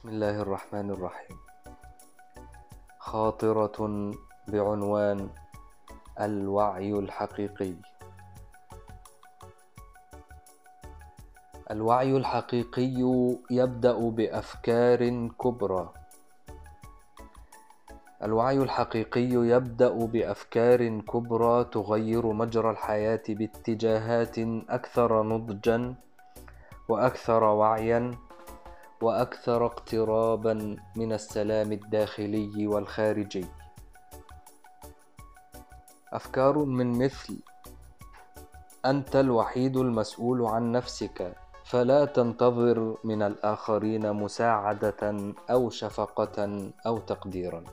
بسم الله الرحمن الرحيم. خاطرة بعنوان الوعي الحقيقي. الوعي الحقيقي يبدأ بأفكار كبرى. الوعي الحقيقي يبدأ بأفكار كبرى تغير مجرى الحياة باتجاهات أكثر نضجًا وأكثر وعيًا وأكثر اقترابا من السلام الداخلي والخارجي. أفكار من مثل أنت الوحيد المسؤول عن نفسك فلا تنتظر من الآخرين مساعدة أو شفقة أو تقديرا.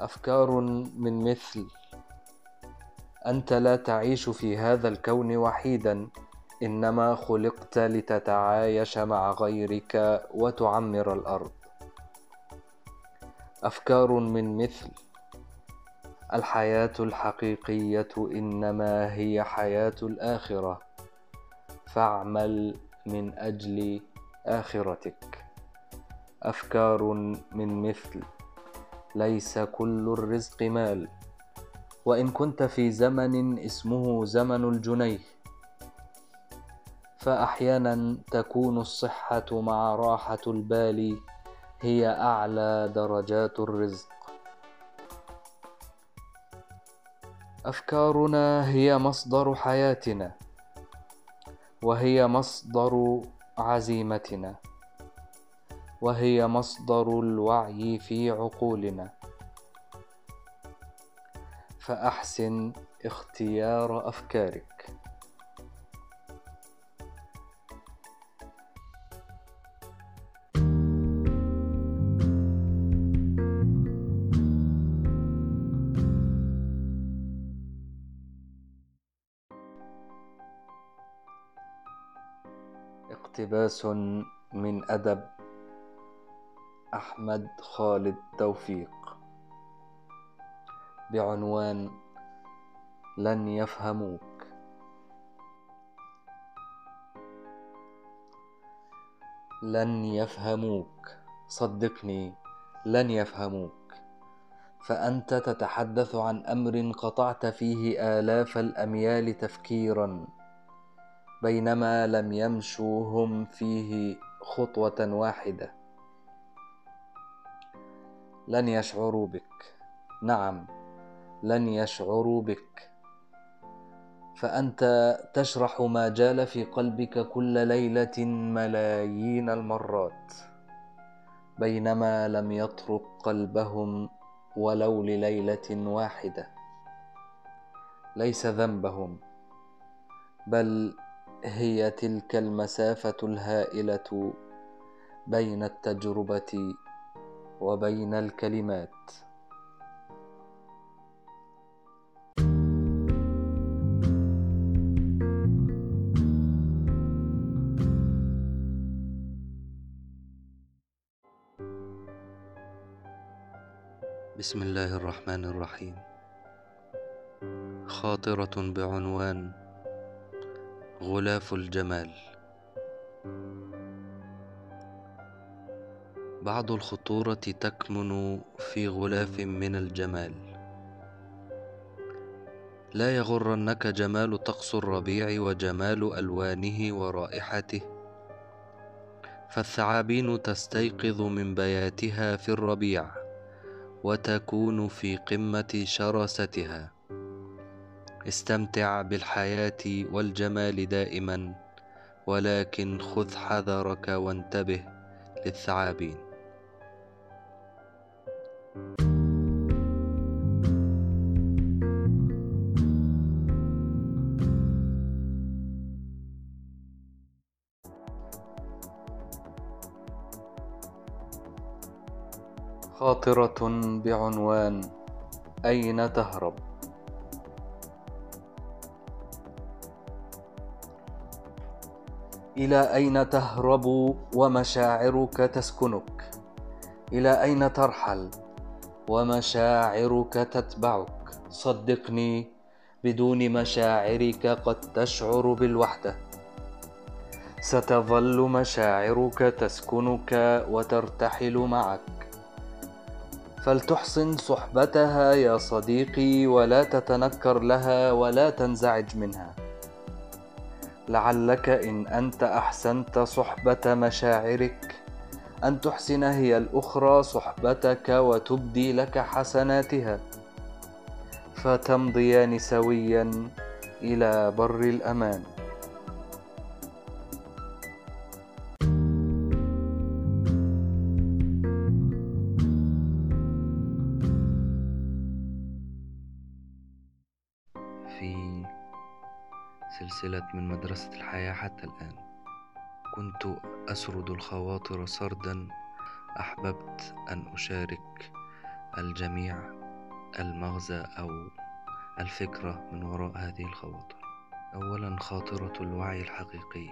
أفكار من مثل أنت لا تعيش في هذا الكون وحيدا إنما خلقت لتتعايش مع غيرك وتعمر الأرض. أفكار من مثل الحياة الحقيقية إنما هي حياة الآخرة. فاعمل من أجل آخرتك. أفكار من مثل ليس كل الرزق مال. وإن كنت في زمن اسمه زمن الجنيه. فأحيانا تكون الصحة مع راحة البال هي أعلى درجات الرزق. أفكارنا هي مصدر حياتنا وهي مصدر عزيمتنا وهي مصدر الوعي في عقولنا. فأحسن اختيار أفكارك. اقتباس من أدب. أحمد خالد توفيق. بعنوان لن يفهموك لن يفهموك صدقني لن يفهموك فأنت تتحدث عن أمر قطعت فيه آلاف الأميال تفكيرا. بينما لم يمشوا هم فيه خطوة واحدة. لن يشعروا بك. نعم لن يشعروا بك. فأنت تشرح ما جال في قلبك كل ليلة ملايين المرات. بينما لم يطرق قلبهم ولو لليلة واحدة. ليس ذنبهم بل هي تلك المسافة الهائلة بين التجربة وبين الكلمات. بسم الله الرحمن الرحيم. خاطرة بعنوان غلاف الجمال. بعض الخطورة تكمن في غلاف من الجمال. لا يغرنك جمال طقس الربيع وجمال ألوانه ورائحته. فالثعابين تستيقظ من بياتها في الربيع وتكون في قمة شراستها استمتع بالحياة والجمال دائما ولكن خذ حذرك وانتبه للثعابين. خاطرة بعنوان أين تهرب؟ إلى أين تهرب ومشاعرك تسكنك؟ إلى أين ترحل ومشاعرك تتبعك؟ صدقني بدون مشاعرك قد تشعر بالوحدة. ستظل مشاعرك تسكنك وترتحل معك. فلتحسن صحبتها يا صديقي ولا تتنكر لها ولا تنزعج منها. لعلك إن أنت أحسنت صحبة مشاعرك. أن تحسن هي الأخرى صحبتك وتبدي لك حسناتها. فتمضيان سويا إلى بر الأمان. من مدرسة الحياة حتى الآن. كنت أسرد الخواطر سردا أحببت أن أشارك الجميع المغزى أو الفكرة من وراء هذه الخواطر. أولا خاطرة الوعي الحقيقي.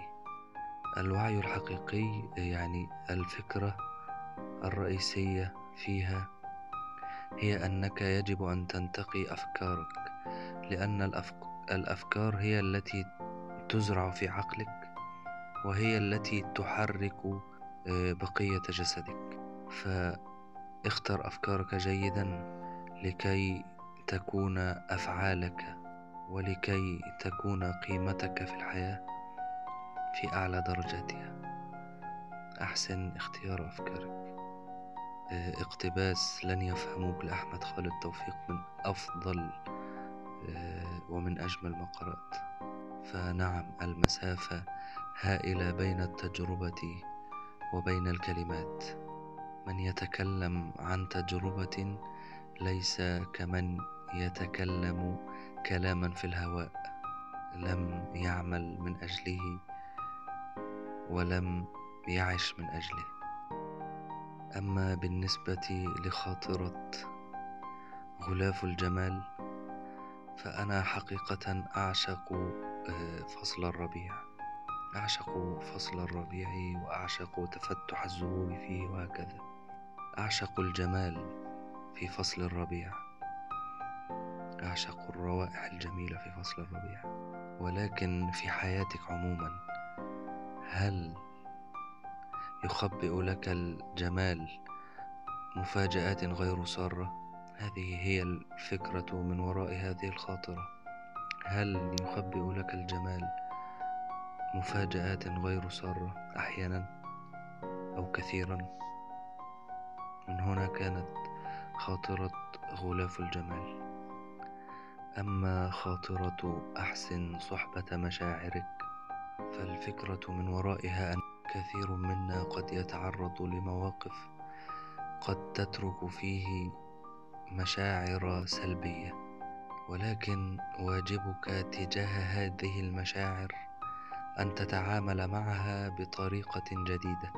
الوعي الحقيقي يعني الفكرة الرئيسية فيها هي أنك يجب أن تنتقي أفكارك لأن الأفكار هي التي تزرع في عقلك وهي التي تحرك آه، بقية جسدك. فاختر أفكارك جيدا لكي تكون أفعالك ولكي تكون قيمتك في الحياة في أعلى درجاتها. أحسن اختيار أفكارك. آه، اقتباس لن يفهموك لأحمد خالد توفيق من أفضل آه، ومن أجمل ما قرأت فنعم المسافة هائلة بين التجربة وبين الكلمات. من يتكلم عن تجربة ليس كمن يتكلم كلاما في الهواء. لم يعمل من أجله ولم يعش من أجله. أما بالنسبة لخاطرة غلاف الجمال فأنا حقيقة أعشق فصل الربيع. أعشق فصل الربيع وأعشق تفتح الزهور فيه وهكذا. أعشق الجمال في فصل الربيع. أعشق الروائح الجميلة في فصل الربيع. ولكن في حياتك عموما هل يخبئ لك الجمال مفاجآت غير سارة؟ هذه هي الفكرة من وراء هذه الخاطرة. هل يخبئ لك الجمال مفاجآت غير سارة أحيانا أو كثيرا؟ من هنا كانت خاطرة غلاف الجمال. أما خاطرة أحسن صحبة مشاعرك فالفكرة من ورائها أن كثير منا قد يتعرض لمواقف قد تترك فيه مشاعر سلبية. ولكن واجبك تجاه هذه المشاعر أن تتعامل معها بطريقة جديدة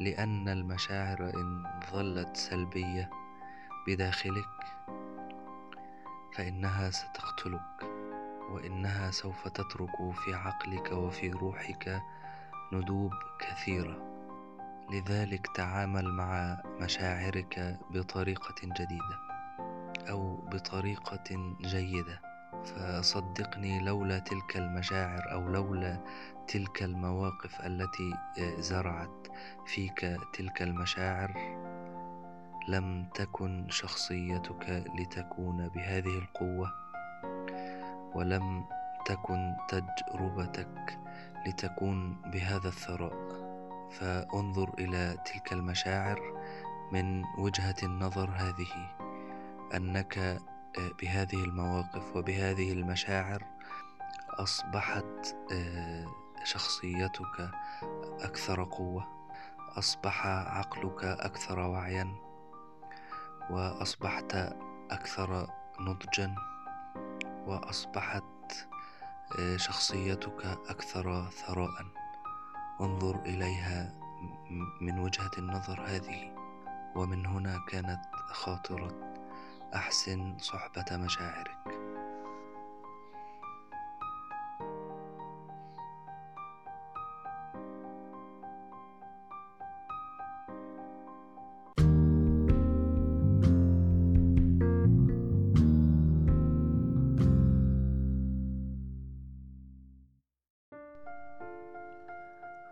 لأن المشاعر إن ظلت سلبية بداخلك فإنها ستقتلك وإنها سوف تترك في عقلك وفي روحك ندوب كثيرة. لذلك تعامل مع مشاعرك بطريقة جديدة. أو بطريقة جيدة. فصدقني لولا تلك المشاعر أو لولا تلك المواقف التي زرعت فيك تلك المشاعر لم تكن شخصيتك لتكون بهذه القوة ولم تكن تجربتك لتكون بهذا الثراء. فانظر إلى تلك المشاعر من وجهة النظر هذه. أنك آه، بهذه المواقف وبهذه المشاعر أصبحت آه، شخصيتك أكثر قوة أصبح عقلك أكثر وعيا وأصبحت أكثر نضجا وأصبحت آه، شخصيتك أكثر ثراء. انظر إليها من وجهة النظر هذه ومن هنا كانت خاطرة أحسن صحبة مشاعرك.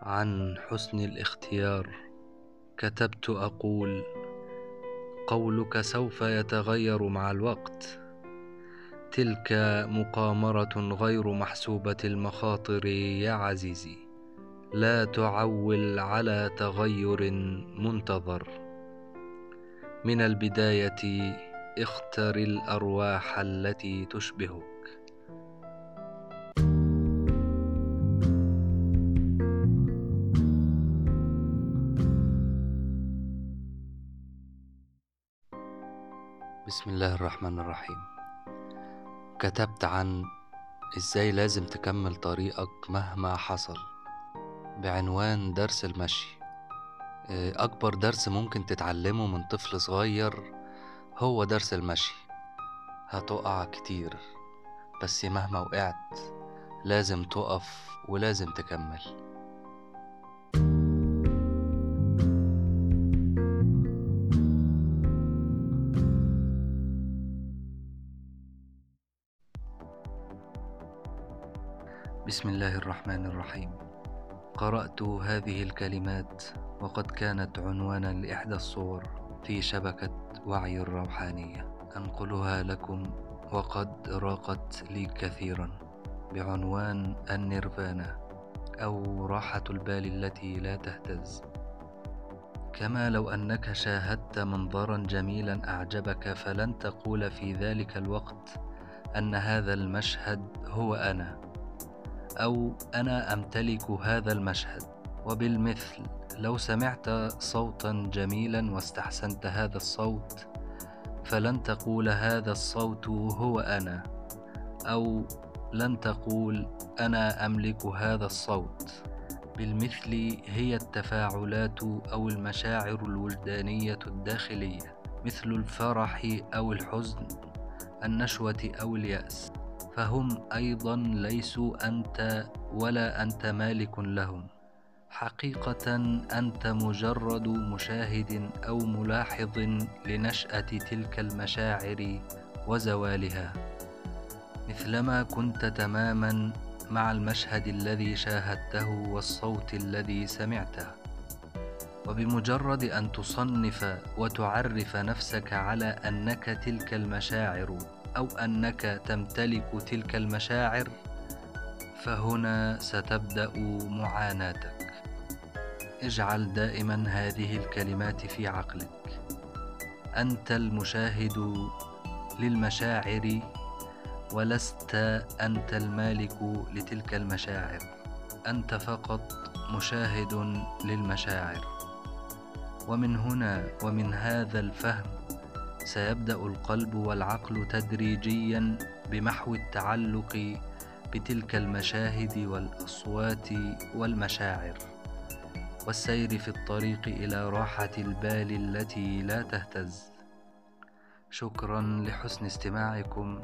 عن حسن الاختيار كتبت أقول قولك سوف يتغير مع الوقت. تلك مقامرة غير محسوبة المخاطر يا عزيزي. لا تعول على تغير منتظر. من البداية اختر الأرواح التي تشبهك. بسم الله الرحمن الرحيم. كتبت عن إزاي لازم تكمل طريقك مهما حصل بعنوان درس المشي. أكبر درس ممكن تتعلمه من طفل صغير هو درس المشي. هتقع كتير بس مهما وقعت لازم تقف ولازم تكمل. بسم الله الرحمن الرحيم. قرأت هذه الكلمات وقد كانت عنوانا لإحدى الصور في شبكة وعي الروحانية. أنقلها لكم وقد راقت لي كثيرا بعنوان النيرفانا أو راحة البال التي لا تهتز. كما لو أنك شاهدت منظرا جميلا أعجبك فلن تقول في ذلك الوقت أن هذا المشهد هو أنا. أو أنا أمتلك هذا المشهد. وبالمثل لو سمعت صوتا جميلا واستحسنت هذا الصوت فلن تقول هذا الصوت هو أنا. أو لن تقول أنا أملك هذا الصوت. بالمثل هي التفاعلات أو المشاعر الوجدانية الداخلية مثل الفرح أو الحزن النشوة أو اليأس. فهم أيضا ليسوا أنت ولا أنت مالك لهم. حقيقة أنت مجرد مشاهد أو ملاحظ لنشأة تلك المشاعر وزوالها. مثلما كنت تماما مع المشهد الذي شاهدته والصوت الذي سمعته. وبمجرد أن تصنف وتعرف نفسك على أنك تلك المشاعر أو أنك تمتلك تلك المشاعر فهنا ستبدأ معاناتك. اجعل دائما هذه الكلمات في عقلك. أنت المشاهد للمشاعر ولست أنت المالك لتلك المشاعر. أنت فقط مشاهد للمشاعر. ومن هنا ومن هذا الفهم سيبدأ القلب والعقل تدريجيا بمحو التعلق بتلك المشاهد والأصوات والمشاعر والسير في الطريق إلى راحة البال التي لا تهتز. شكرا لحسن استماعكم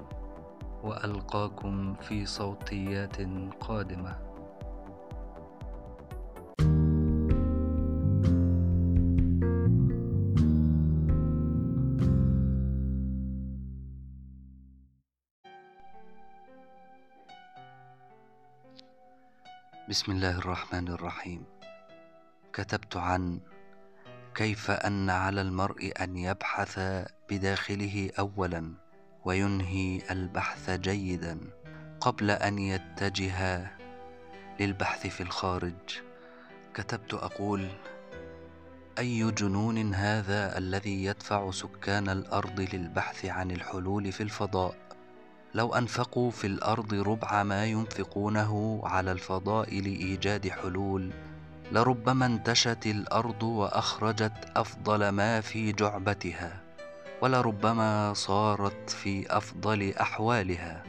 وألقاكم في صوتيات قادمة. بسم الله الرحمن الرحيم. كتبت عن كيف أن على المرء أن يبحث بداخله اولا وينهي البحث جيدا قبل أن يتجه للبحث في الخارج. كتبت أقول أي جنون هذا الذي يدفع سكان الأرض للبحث عن الحلول في الفضاء؟ لو أنفقوا في الأرض ربع ما ينفقونه على الفضاء لايجاد حلول لربما انتشت الأرض وأخرجت أفضل ما في جعبتها ولربما صارت في أفضل أحوالها.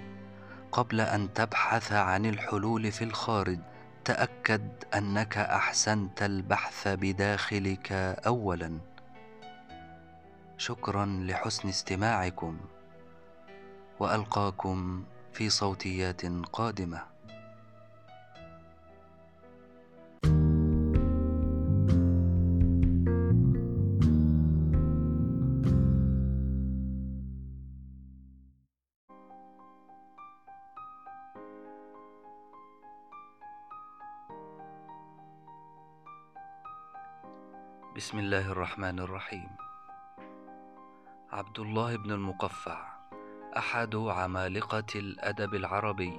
قبل أن تبحث عن الحلول في الخارج تأكد أنك أحسنت البحث بداخلك اولا. شكرا لحسن استماعكم. وألقاكم في صوتيات قادمة. بسم الله الرحمن الرحيم. عبد الله بن المقفع. أحد عمالقة الأدب العربي.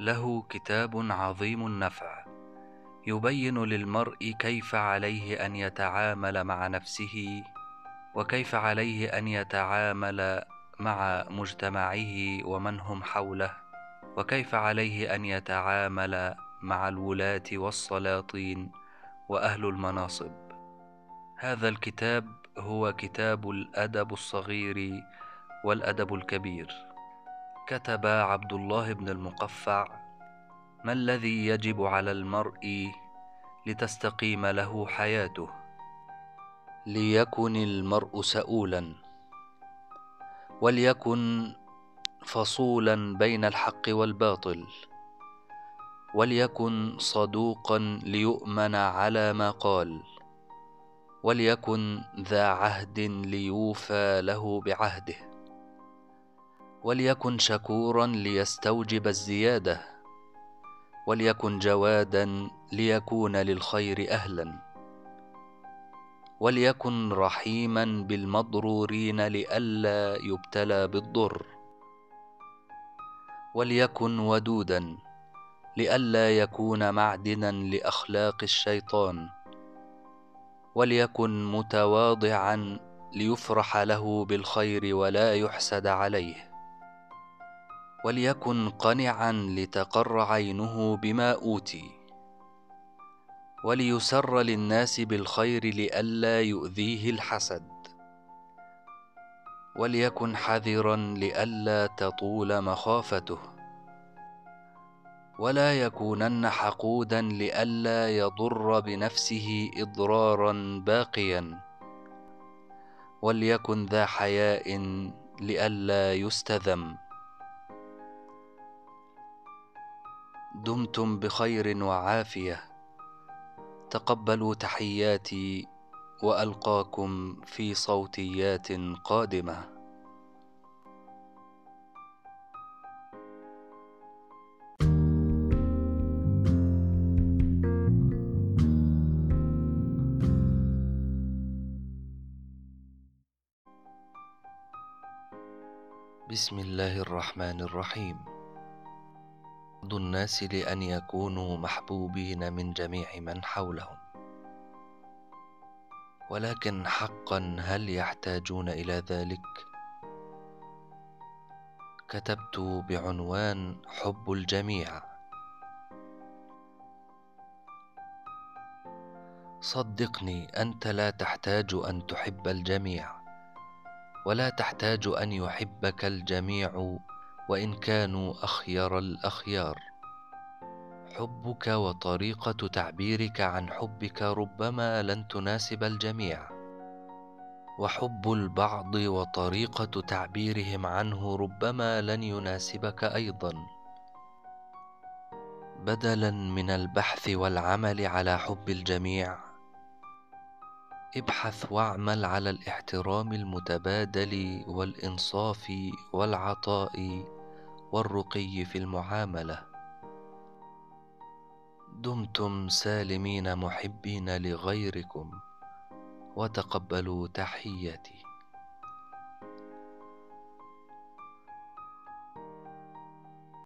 له كتاب عظيم النفع. يبين للمرء كيف عليه أن يتعامل مع نفسه وكيف عليه أن يتعامل مع مجتمعه ومن هم حوله وكيف عليه أن يتعامل مع الولاة والسلاطين وأهل المناصب. هذا الكتاب هو كتاب الأدب الصغير والأدب الكبير. كتب عبد الله بن المقفع ما الذي يجب على المرء لتستقيم له حياته؟ ليكن المرء سؤولا وليكن فصولا بين الحق والباطل وليكن صدوقا ليؤمن على ما قال وليكن ذا عهد ليوفى له بعهده. وليكن شكورا ليستوجب الزيادة وليكن جوادا ليكون للخير أهلا وليكن رحيما بالمضرورين لئلا يبتلى بالضر وليكن ودودا لئلا يكون معدنا لأخلاق الشيطان وليكن متواضعا ليفرح له بالخير ولا يحسد عليه. وليكن قنعا لتقر عينه بما أوتي. وليسر للناس بالخير لئلا يؤذيه الحسد. وليكن حذرا لئلا تطول مخافته. ولا يكونن حقودا لئلا يضر بنفسه اضرارا باقيا. وليكن ذا حياء لئلا يستذم. دمتم بخير وعافية. تقبلوا تحياتي وألقاكم في صوتيات قادمة. بسم الله الرحمن الرحيم. بعض الناس لأن يكونوا محبوبين من جميع من حولهم. ولكن حقا هل يحتاجون إلى ذلك؟ كتبت بعنوان حب الجميع. صدقني أنت لا تحتاج أن تحب الجميع ولا تحتاج أن يحبك الجميع وإن كانوا أخير الأخيار. حبك وطريقة تعبيرك عن حبك ربما لن تناسب الجميع. وحب البعض وطريقة تعبيرهم عنه ربما لن يناسبك أيضا. بدلا من البحث والعمل على حب الجميع ابحث واعمل على الاحترام المتبادل والإنصاف والعطاء والرقي في المعاملة. دمتم سالمين محبين لغيركم وتقبلوا تحياتي.